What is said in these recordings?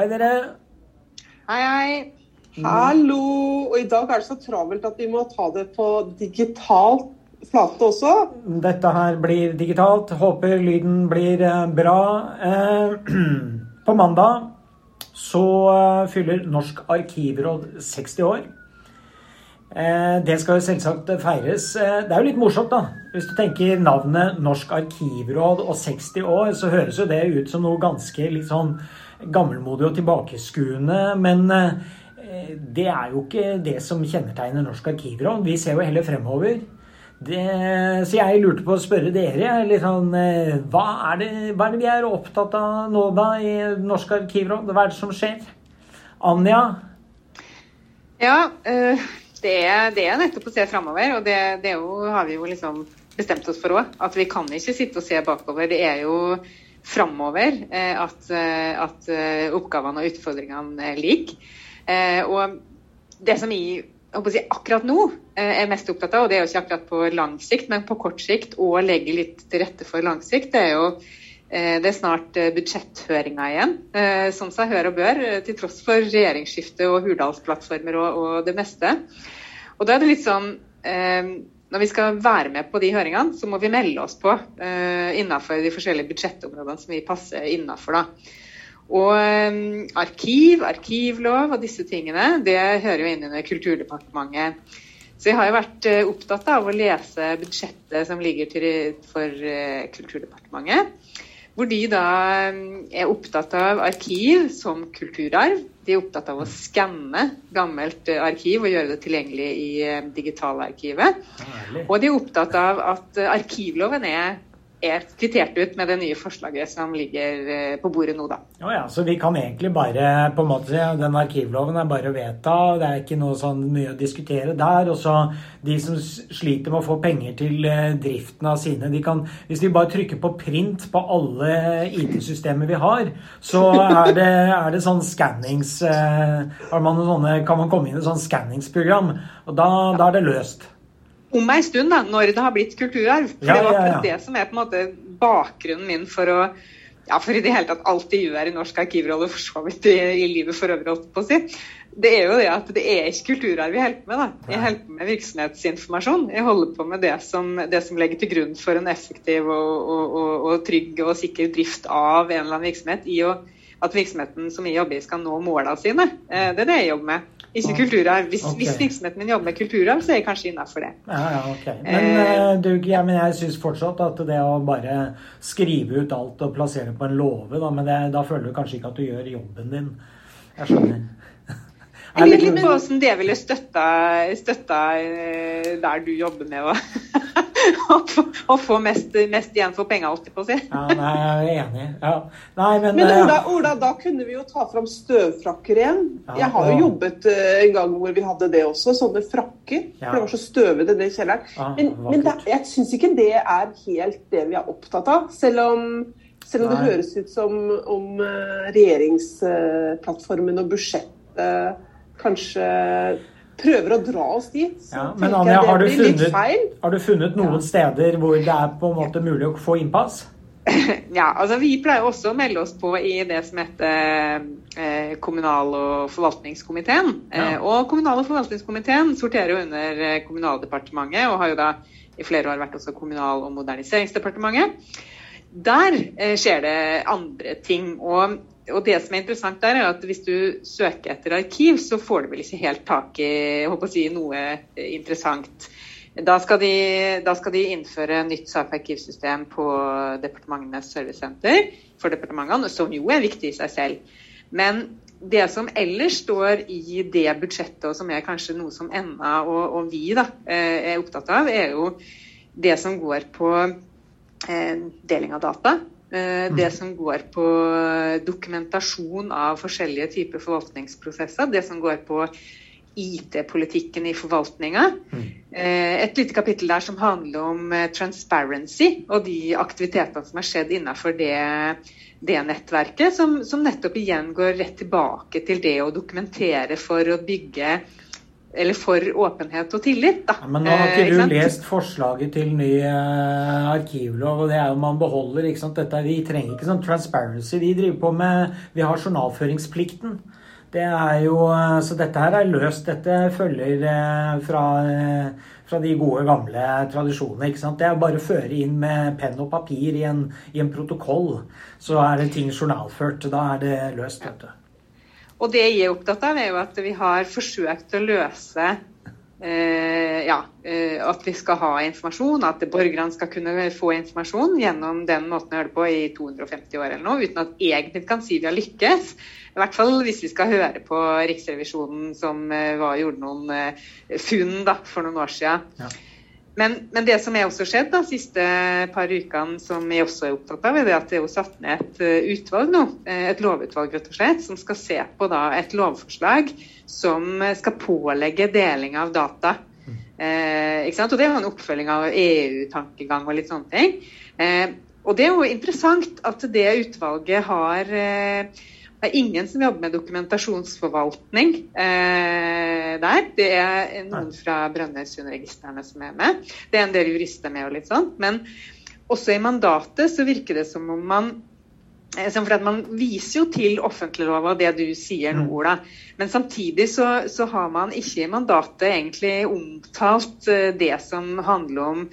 Hei, dere. Hei, hei. Hallo! Og i dag er det så travelt at vi må ta det på digitalt flate også. Dette her blir digitalt. Håper lyden blir eh, bra. Eh, på mandag så eh, fyller Norsk arkivråd 60 år. Det skal jo selvsagt feires. Det er jo litt morsomt, da. Hvis du tenker navnet Norsk arkivråd og 60 år, så høres jo det ut som noe ganske litt sånn gammelmodig og tilbakeskuende. Men det er jo ikke det som kjennetegner Norsk arkivråd. Vi ser jo heller fremover. Det, så jeg lurte på å spørre dere litt sånn, hva, er det, hva er det vi er opptatt av nå da i Norsk arkivråd? Hva er det som skjer? Anja? Ja, det er, det er nettopp å se framover. Og det, det jo, har vi jo liksom bestemt oss for òg. At vi kan ikke sitte og se bakover. Det er jo framover at, at oppgavene og utfordringene er like. Og det som jeg si, akkurat nå er mest opptatt av, og det er jo ikke akkurat på lang sikt, men på kort sikt, og legge litt til rette for lang sikt, det er jo det er snart budsjetthøringa igjen, som seg hør og bør, til tross for regjeringsskifte og Hurdalsplattformer og, og, det meste. Og da er det litt sånn Når vi skal være med på de høringene, så må vi melde oss på innenfor de forskjellige budsjettområdene som vi passer innafor. Og um, arkiv, arkivlov og disse tingene, det hører jo inn under Kulturdepartementet. Så jeg har jo vært uh, opptatt av å lese budsjettet som ligger til for uh, Kulturdepartementet. Hvor de da um, er opptatt av arkiv som kulturarv. De er opptatt av å skanne gammelt uh, arkiv og gjøre det tilgjengelig i digitalarkivet. Og de er opptatt av at arkivloven er er kvittert ut med det nye forslaget som ligger på bordet nå, da. Oh ja, så vi kan egentlig bare på en måte den arkivloven er bare å vedta. Det er ikke noe sånn mye å diskutere der. Og så de som sliter med å få penger til driften av sine, de kan Hvis de bare trykker på print på alle IT-systemer vi har, så er det, er det sånn skannings man sånne, Kan man komme inn i et sånn skanningsprogram, og da, da er det løst om ei stund, da, når det har blitt kulturarv. For ja, Det var akkurat det som er på en måte bakgrunnen min for å ja, for i det hele tatt alt de gjør i norsk arkivrolle, for så vidt i, i, livet for øvrig, holdt på å si. Det er jo det at det er ikke kulturarv jeg holder på med. da. Jeg holder på med virksomhetsinformasjon. Jeg holder på med det som, det som legger til grunn for en effektiv og, og, og, og, trygg og sikker drift av en eller annen virksomhet. i å, at virksomheten som jeg jobber i, skal nå målene sine. Det er det jeg jobber med. Ikke kulturarv. Hvis, okay. hvis, virksomheten min jobber med kulturarv, så er jeg kanskje innafor det. Ja, ja, okay. Men, eh, du, jeg, men jeg syns fortsatt at det å bare skrive ut alt og plassere på en låve, da, men det, da føler du kanskje ikke at du gjør jobben din. Jeg skjønner. Jeg lurer litt på hvordan det ville støtta, støtta eh, der du jobber med å, å få mest, mest, igjen for penga, holdt jeg på å si. Ja, nei, jeg er enig. Ja. Nei, men, men Ola, Ola, da kunne vi jo ta fram støvfrakker igjen. Ja, jeg har jo ja. jobbet uh, en gang hvor vi hadde det også, sånne frakker. For det var så støvete det kjelleren. men, men det, jeg syns ikke det er helt det vi er opptatt av. Selv om selv om det høres ut som om regjeringsplattformen og budsjettet kanskje prøver å dra oss dit. Så ja, men Anja, har du, funnet, har du, funnet, noen ja. steder hvor det er på en måte mulig å få innpass? Ja, altså Vi pleier også å melde oss på i det som heter eh, kommunal- og forvaltningskomiteen. Ja. Eh, og Kommunal- og forvaltningskomiteen sorterer jo under eh, Kommunaldepartementet, og har jo da i flere år vært også Kommunal- og moderniseringsdepartementet. Der skjer det andre ting. og og det som er interessant der, er at hvis du søker etter arkiv, så får du vel ikke helt tak i si, noe interessant. Da skal, de, da skal de innføre nytt SAK-arkivsystem på departementenes servicesenter for departementene, som jo er viktig i seg selv. Men det som ellers står i det budsjettet, og som er kanskje noe som NA og, og vi da, eh, er opptatt av, er jo det som går på eh, deling av data. Eh, det mm. som går på dokumentasjon av forskjellige typer forvaltningsprosesser. Det som går på IT-politikken i forvaltninga. Mm. Eh, et lite kapittel der som handler om eh, transparency og de aktivitetene som har skjedd innenfor det, det nettverket, som, som, nettopp igjen går rett tilbake til det å dokumentere for å bygge eller for åpenhet og tillit. Da. Men nå har ikke du eh, lest forslaget til ny eh, arkivlov, og det er jo man beholder ikke sant? Dette, Vi trenger ikke sånn transparency. Vi driver på med Vi har journalføringsplikten. Det er jo, eh, så dette her er løst. Dette følger eh, fra, eh, fra de gode, gamle tradisjonene. ikke sant? Det er bare å føre inn med penn og papir i en, i en protokoll. Så er det ting journalført. Da er det løst. vet du. Og det jeg er opptatt av, er jo at vi har forsøkt å løse eh, ja, eh, at vi skal ha informasjon, at borgerne skal kunne få informasjon gjennom den måten å gjøre på i 250 år eller noe, uten at egentlig kan si vi har lykkes. I hvert fall hvis vi skal høre på Riksrevisjonen som eh, var, gjorde noen eh, funn da, for noen år siden. Ja. Men, men, det som er også skjedd de siste par ukene, som jeg også er opptatt av, er det at det er satt ned et eh, utvalg nå, eh, et lovutvalg rett og slett, som skal se på da, et lovforslag som skal pålegge deling av data. Eh, ikke sant? Og Det er jo en oppfølging av EU-tankegang og litt sånne ting. Eh, og Det er jo interessant at det utvalget har eh, det er ingen som jobber med dokumentasjonsforvaltning eh, der. Det er noen fra Brønnøysundregistrene som er med. Det er en del jurister med og litt sånn. Men også i mandatet så virker det som om man eh, for Man viser jo til offentliglova det du sier nå, mm. Ola. Men samtidig så, så, har man ikke i mandatet egentlig omtalt eh, det som handler om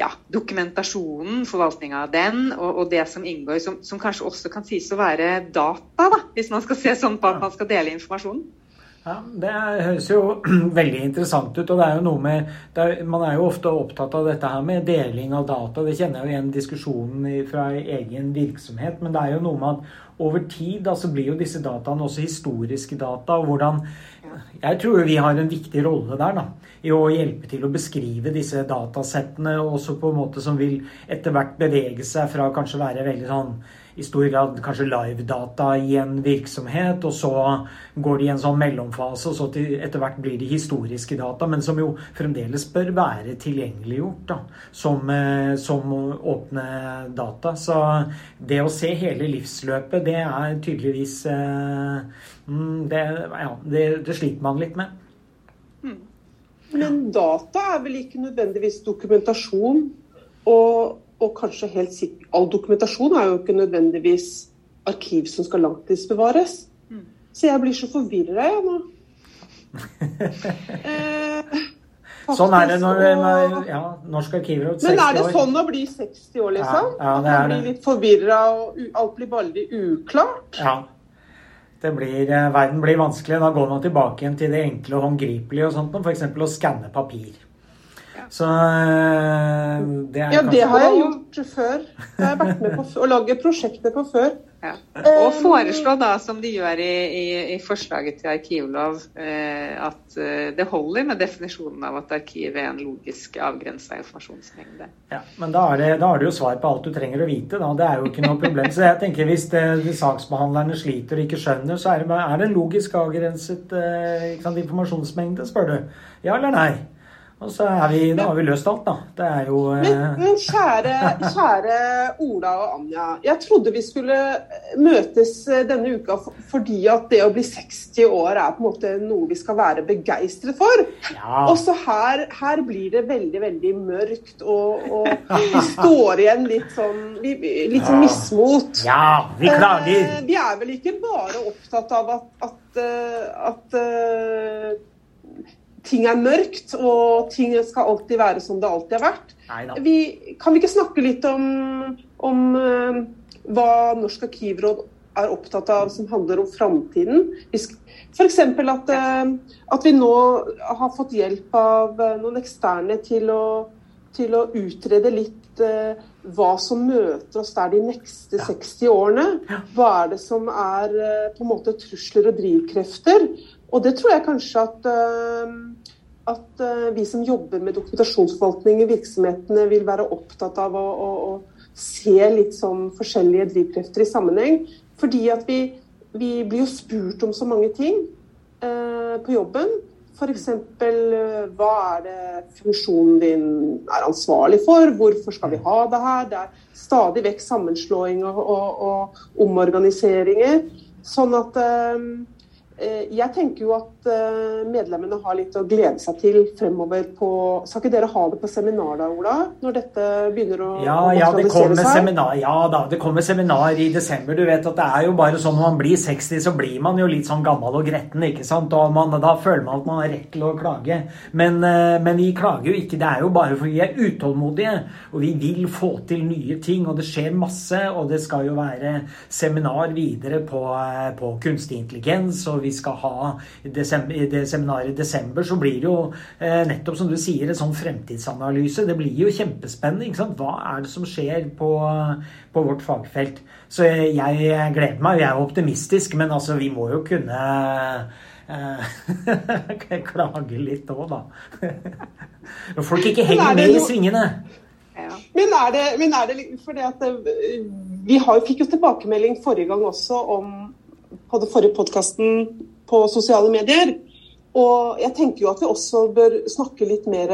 ja, dokumentasjonen, forvaltninga av den, og, og, det som inngår, som, som, kanskje også kan sies å være data, da, hvis man skal se sånn på at man skal dele informasjonen? Ja, Det høres jo veldig interessant ut. og det er jo noe med, er, Man er jo ofte opptatt av dette her med deling av data. Det kjenner jeg jo igjen diskusjonen fra egen virksomhet. Men det er jo noe med at over tid så blir jo disse dataene også historiske data. og hvordan Jeg tror vi har en viktig rolle der da, i å hjelpe til å beskrive disse datasettene, også på en måte som vil etter hvert bevege seg fra kanskje være veldig sånn i stor grad kanskje live-data i en virksomhet, og så går de i en sånn mellomfase, og så til, etter hvert blir de historiske data, men som jo fremdeles bør være tilgjengeliggjort da, som, eh, som åpne data. Så det å se hele livsløpet, det er tydeligvis eh, mm, det, ja, det, det sliter man litt med. Hmm. Men data er vel ikke nødvendigvis dokumentasjon? Og og kanskje helt sikkert All dokumentasjon er jo ikke nødvendigvis arkiv som skal langtidsbevares. Mm. Så jeg blir så forvirra, jeg nå. eh, sånn er det når, når ja, Norsk arkivråd 60 år. Men er det sånn å bli 60 år, liksom? Ja, ja, det er Man blir litt forvirra, og alt blir veldig uklart? Ja. Blir, verden blir vanskelig. Da går man tilbake igjen til det enkle og håndgripelige, og sånt, f.eks. å skanne papir. Så eh, det er Ja, det har jeg gjort før. Det har jeg vært med på å lage prosjekter på før. Ja. Og eh, foreslå da, som de gjør i, i, i forslaget til arkivlov, eh, at eh, det holder med definisjonen av at arkivet er en logisk avgrensa informasjonsmengde. Ja, Men da, er det, da har du jo svar på alt du trenger å vite. Da. Det er jo ikke noe problem. Så jeg tenker hvis det, de saksbehandlerne sliter og ikke skjønner, så er det, er det en logisk avgrenset eh, sant, informasjonsmengde, spør du. Ja eller nei? Og så er vi, da har vi løst alt, da. Det er jo eh, men, men kjære, kjære, Ola og Anja. Jeg trodde vi skulle møtes eh, denne uka fordi at det å bli 60 år er på en måte noe vi skal være begeistret for. Ja. Og så her, her, blir det veldig, veldig mørkt, og, og vi står igjen litt sånn litt sånn mismot. Ja, vi klager. Eh, vi er vel ikke bare opptatt av at, at, at ting er mørkt, og ting skal alltid være som det alltid har vært. Vi, kan vi ikke snakke litt om, om uh, hva Norsk arkivråd er opptatt av som handler om framtiden? F.eks. At, uh, at vi nå har fått hjelp av uh, noen eksterne til å, til å utrede litt hva som møter oss der de neste ja. 60 årene. Hva er det som er på en måte trusler og drivkrefter? Og det tror jeg kanskje at, eh, at eh, vi som jobber med dokumentasjonsforvaltning i virksomhetene, vil være opptatt av å, å, å se litt sånn forskjellige drivkrefter i sammenheng. Fordi at vi, vi blir jo spurt om så mange ting eh, på jobben. F.eks. Eh, hva er det funksjonen din er ansvarlig for? Hvorfor skal vi ha det her? Det er stadig vekk sammenslåing og, og, og omorganiseringer. Sånn at eh, jeg tenker jo at eh, medlemmene har litt å glede seg til fremover på Skal ikke dere ha det på seminar da, Ola? Når dette begynner å ja, ja, det kommer seminar, ja da, det kommer seminar i desember. Du vet at det er jo bare sånn når man blir 60, så blir man jo litt sånn gammel og gretten, ikke sant? Og man, da føler man at man har rett til å klage. Men, eh, men vi klager jo ikke. Det er jo bare fordi vi er utålmodige. Og vi vil få til nye ting. Og det skjer masse. Og det skal jo være seminar videre på, på kunstig intelligens. og vi skal ha i, desember, i det seminaret i desember, så blir det jo eh, nettopp som du sier, en sånn fremtidsanalyse. Det blir jo kjempespennende. ikke sant? Hva er det som skjer på, på vårt fagfelt? Så jeg, jeg gleder meg. Jeg er optimistisk, men altså, vi må jo kunne eh, klage litt òg, da. Når folk ikke henger med i svingene. Ja. Men er det, men er det fordi at eh, Vi har, fikk jo tilbakemelding forrige gang også om på den forrige podkasten på sosiale medier. Og jeg tenker jo at vi også bør snakke litt mer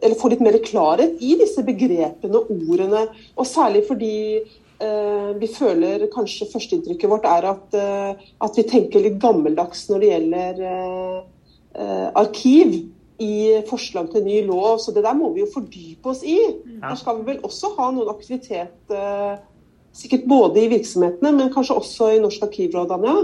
eller få litt mer klarhet i disse begrepene og ordene. Og særlig fordi eh, vi føler kanskje førsteinntrykket vårt er at, eh, at, vi tenker litt gammeldags når det gjelder eh, eh, arkiv i forslag til ny lov. Så det der må vi jo fordype oss i. Der skal vi vel også ha noen aktivitet eh, sikkert både i virksomhetene, men kanskje også i Norsk arkivråd, Anja?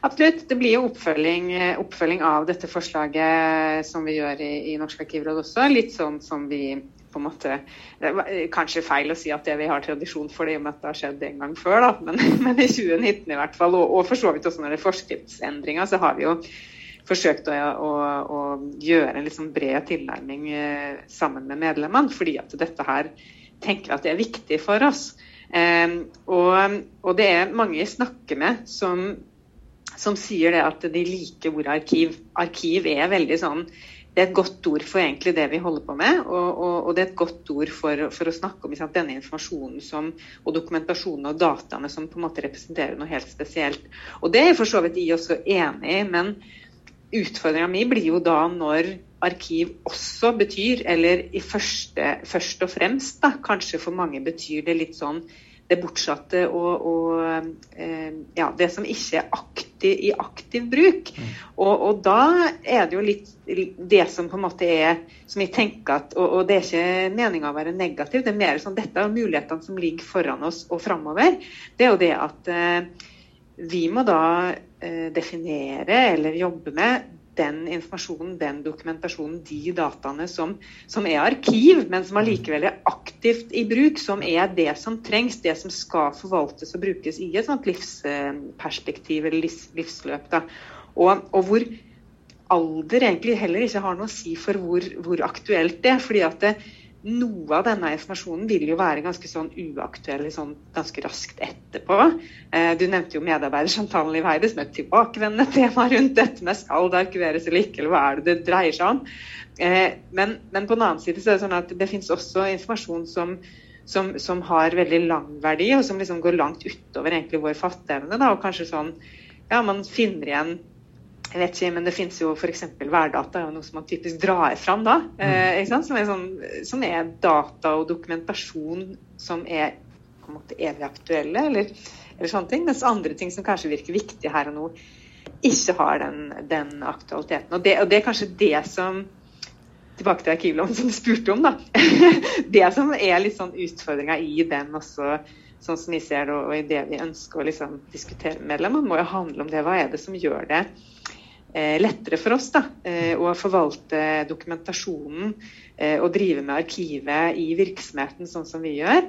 Absolutt. Det blir jo oppfølging, oppfølging, av dette forslaget som vi gjør i, i Norsk arkivråd også. Litt sånn som vi på en måte Det er kanskje feil å si at det vi har tradisjon for det, i og med at det har skjedd en gang før, da. Men, men i 2019 i hvert fall, og, og for så vidt også når det er forskriftsendringer, så har vi jo forsøkt å, å, å gjøre en liksom bred tilnærming eh, sammen med medlemmene. Fordi at dette her tenker at det er viktig for oss. Eh, og, og, det er mange jeg snakker med som som sier det at de liker ordet arkiv. Arkiv er veldig sånn det er et godt ord for egentlig det vi holder på med, og, og, og det er et godt ord for, for å snakke om sant, denne informasjonen som, og dokumentasjonen og dataene som på en måte representerer noe helt spesielt. Og Det er for så vidt de også enig i, men utfordringa mi blir jo da når arkiv også betyr, eller i første, først og fremst da, kanskje for mange betyr det litt sånn det bortsatte og, og eh, ja, det som ikke er aktiv, i aktiv bruk. Mm. Og, og, da er det jo litt det som på en måte er som jeg tenker at, og, og det er ikke meninga å være negativ, det er mer sånn dette er mulighetene som ligger foran oss og framover. Det er jo det at eh, vi må da eh, definere eller jobbe med den informasjonen, den dokumentasjonen, de dataene som, som, er arkiv, men som allikevel er aktivt i bruk, som er det som trengs, det som skal forvaltes og brukes i et sånt livsperspektiv eller livs, livsløp. Og, og, hvor alder egentlig heller ikke har noe å si for hvor, hvor aktuelt det er. fordi at det, noe av denne informasjonen vil jo være ganske sånn uaktuell sånn ganske raskt etterpå. Eh, du nevnte jo medarbeidersamtalen i Veide som et tilbakevendende tema rundt dette med skal det arkiveres eller ikke, eller hva er det det dreier seg om. Eh, men, men, på den annen side så er det sånn at det finnes også informasjon som, som, som har veldig lang verdi, og som liksom går langt utover egentlig vår fatteevne. Og kanskje sånn ja, man finner igjen jeg vet ikke, men det finnes jo f.eks. værdata, noe som man typisk drar fram da. Mm. Eh, som, er sånn, som, er data og dokumentasjon som er på en måte evig aktuelle, eller, eller, sånne ting. Mens andre ting som kanskje virker viktige her og nå, ikke har den, den aktualiteten. Og det, og det, er kanskje det som Tilbake til arkivloven som du spurte om, da. det som er litt sånn utfordringa i den også, sånn som vi ser det, og i det vi ønsker å liksom diskutere med Man må jo handle om det. Hva er det som gjør det? Eh, lettere for oss da, eh, å forvalte dokumentasjonen eh, og drive med arkivet i virksomheten sånn som vi gjør,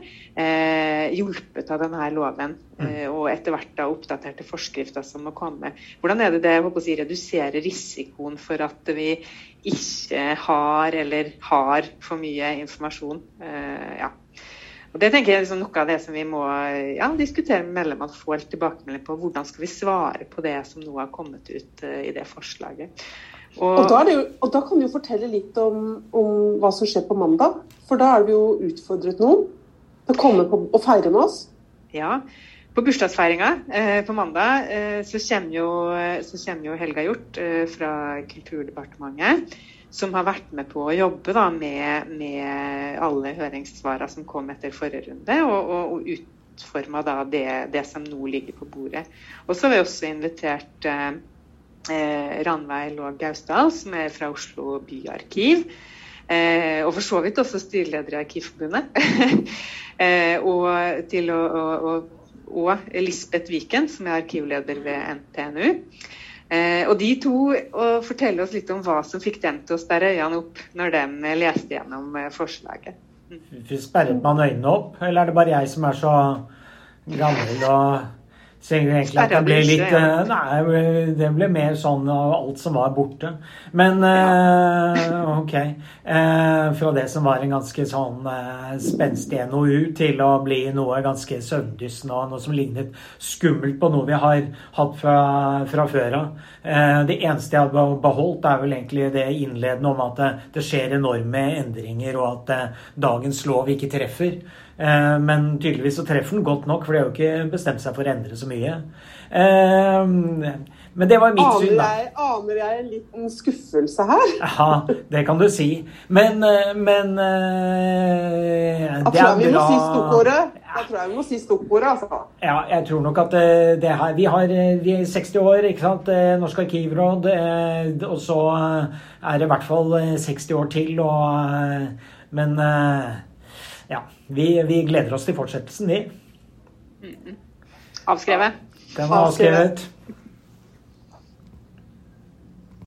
hjulpet av denne loven. Mm. Og etter hvert da oppdaterte forskrifter som må komme. Hvordan er det det å si, reduserer risikoen for at vi ikke har eller har for mye informasjon? Ja. Og Det tenker jeg er liksom noe av det som vi må ja, diskutere med medlemmene. Få litt tilbakemelding på hvordan skal vi svare på det som nå har kommet ut uh, i det forslaget. Og, og, da jo, og, da kan du jo fortelle litt om, om, hva som skjer på mandag. For da er du jo utfordret noen til å komme på, og feire med oss. Ja. På bursdagsfeiringa eh, på mandag eh, så, kommer jo, så, kommer jo, Helga Hjort eh, fra Kulturdepartementet som har vært med på å jobbe da, med, med, alle høringssvarene som kom etter forrige runde, og, og, og utforma det, det, som nå ligger på bordet. Og så har vi også invitert eh, eh Ranveig Laag Gausdal, som er fra Oslo byarkiv. Eh, og for så vidt også styreleder i Arkivforbundet. eh, og, til å, og, og, Lisbeth Viken, som er arkivleder ved NTNU. Eh, og de to og forteller oss litt om hva som fikk dem til å sperre øynene opp når de leste gjennom forslaget. forslaget. Sperret man øynene opp, eller er det bare jeg som er så gammel og så egentlig at det ble litt eh, Nei, det ble mer sånn av alt som var borte. Men ja. OK. Uh, fra det som var en ganske sånn spenstig NOU, til å bli noe ganske søvndyssende og noe som lignet skummelt på noe vi har hatt fra, fra før av. det eneste jeg har beholdt, er vel egentlig det innledende om at det, det skjer enorme endringer, og at dagens lov ikke treffer. Eh, men tydeligvis så treffer den godt nok, for de har jo ikke bestemt seg for å endre så mye. Eh, men det var mitt syn, da. Aner jeg en liten skuffelse her? Ja, det kan du si. Men, eh, men det er bra. Vi må si stoppordet. Jeg tror jeg vi må si stoppordet, altså. Ja, jeg tror nok at det her Vi har vi er 60 år, ikke sant. Norsk arkivråd. Og så er det i hvert fall 60 år til, og Men ja, vi, vi, gleder oss til fortsettelsen, vi. Avskrevet. Den var avskrevet.